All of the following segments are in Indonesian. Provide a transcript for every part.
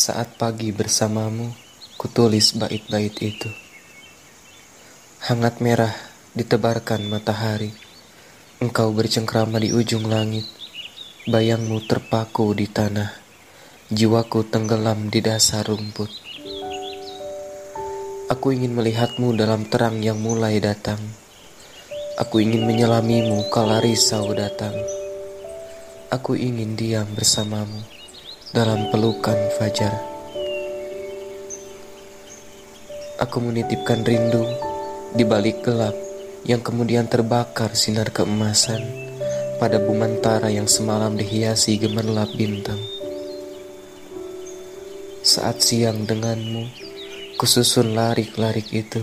Saat pagi bersamamu, kutulis bait-bait itu. Hangat merah ditebarkan matahari. Engkau bercengkrama di ujung langit. Bayangmu terpaku di tanah. Jiwaku tenggelam di dasar rumput. Aku ingin melihatmu dalam terang yang mulai datang. Aku ingin menyelamimu kala risau datang. Aku ingin diam bersamamu dalam pelukan fajar. Aku menitipkan rindu di balik gelap yang kemudian terbakar sinar keemasan pada bumantara yang semalam dihiasi gemerlap bintang. Saat siang denganmu, kususun larik-larik itu.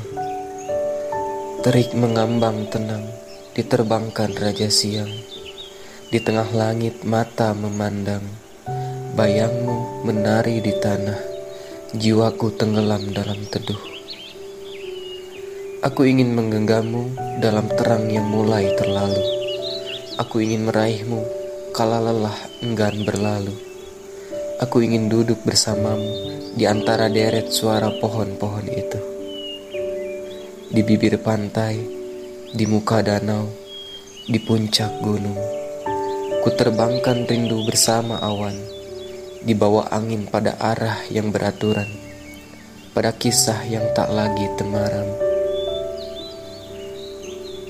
Terik mengambang tenang, diterbangkan raja siang. Di tengah langit mata memandang Bayangmu menari di tanah, jiwaku tenggelam dalam teduh. Aku ingin menggenggammu dalam terang yang mulai terlalu. Aku ingin meraihmu kala lelah enggan berlalu. Aku ingin duduk bersamamu di antara deret suara pohon-pohon itu. Di bibir pantai, di muka danau, di puncak gunung. Ku terbangkan rindu bersama awan dibawa angin pada arah yang beraturan, pada kisah yang tak lagi temaram.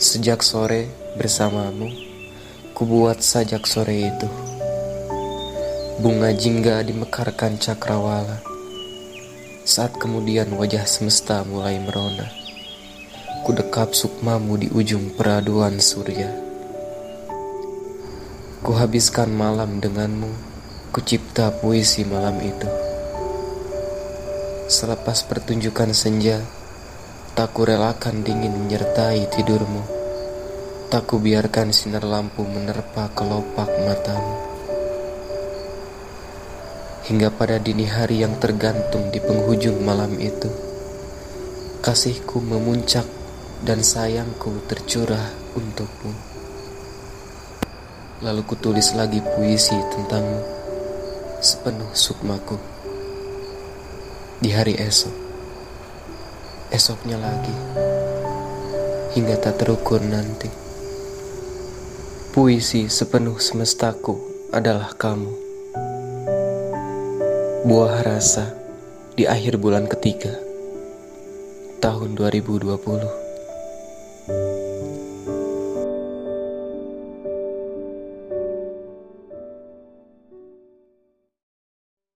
Sejak sore bersamamu, ku buat sajak sore itu. Bunga jingga dimekarkan cakrawala. Saat kemudian wajah semesta mulai merona, ku dekap sukmamu di ujung peraduan surya. Ku habiskan malam denganmu Kucipta puisi malam itu. Selepas pertunjukan senja, tak kurelakan dingin menyertai tidurmu. Tak kubiarkan sinar lampu menerpa kelopak matamu. Hingga pada dini hari yang tergantung di penghujung malam itu, kasihku memuncak dan sayangku tercurah untukmu. Lalu kutulis lagi puisi tentangmu sepenuh sukmaku di hari esok, esoknya lagi, hingga tak terukur nanti. Puisi sepenuh semestaku adalah kamu. Buah rasa di akhir bulan ketiga tahun 2020.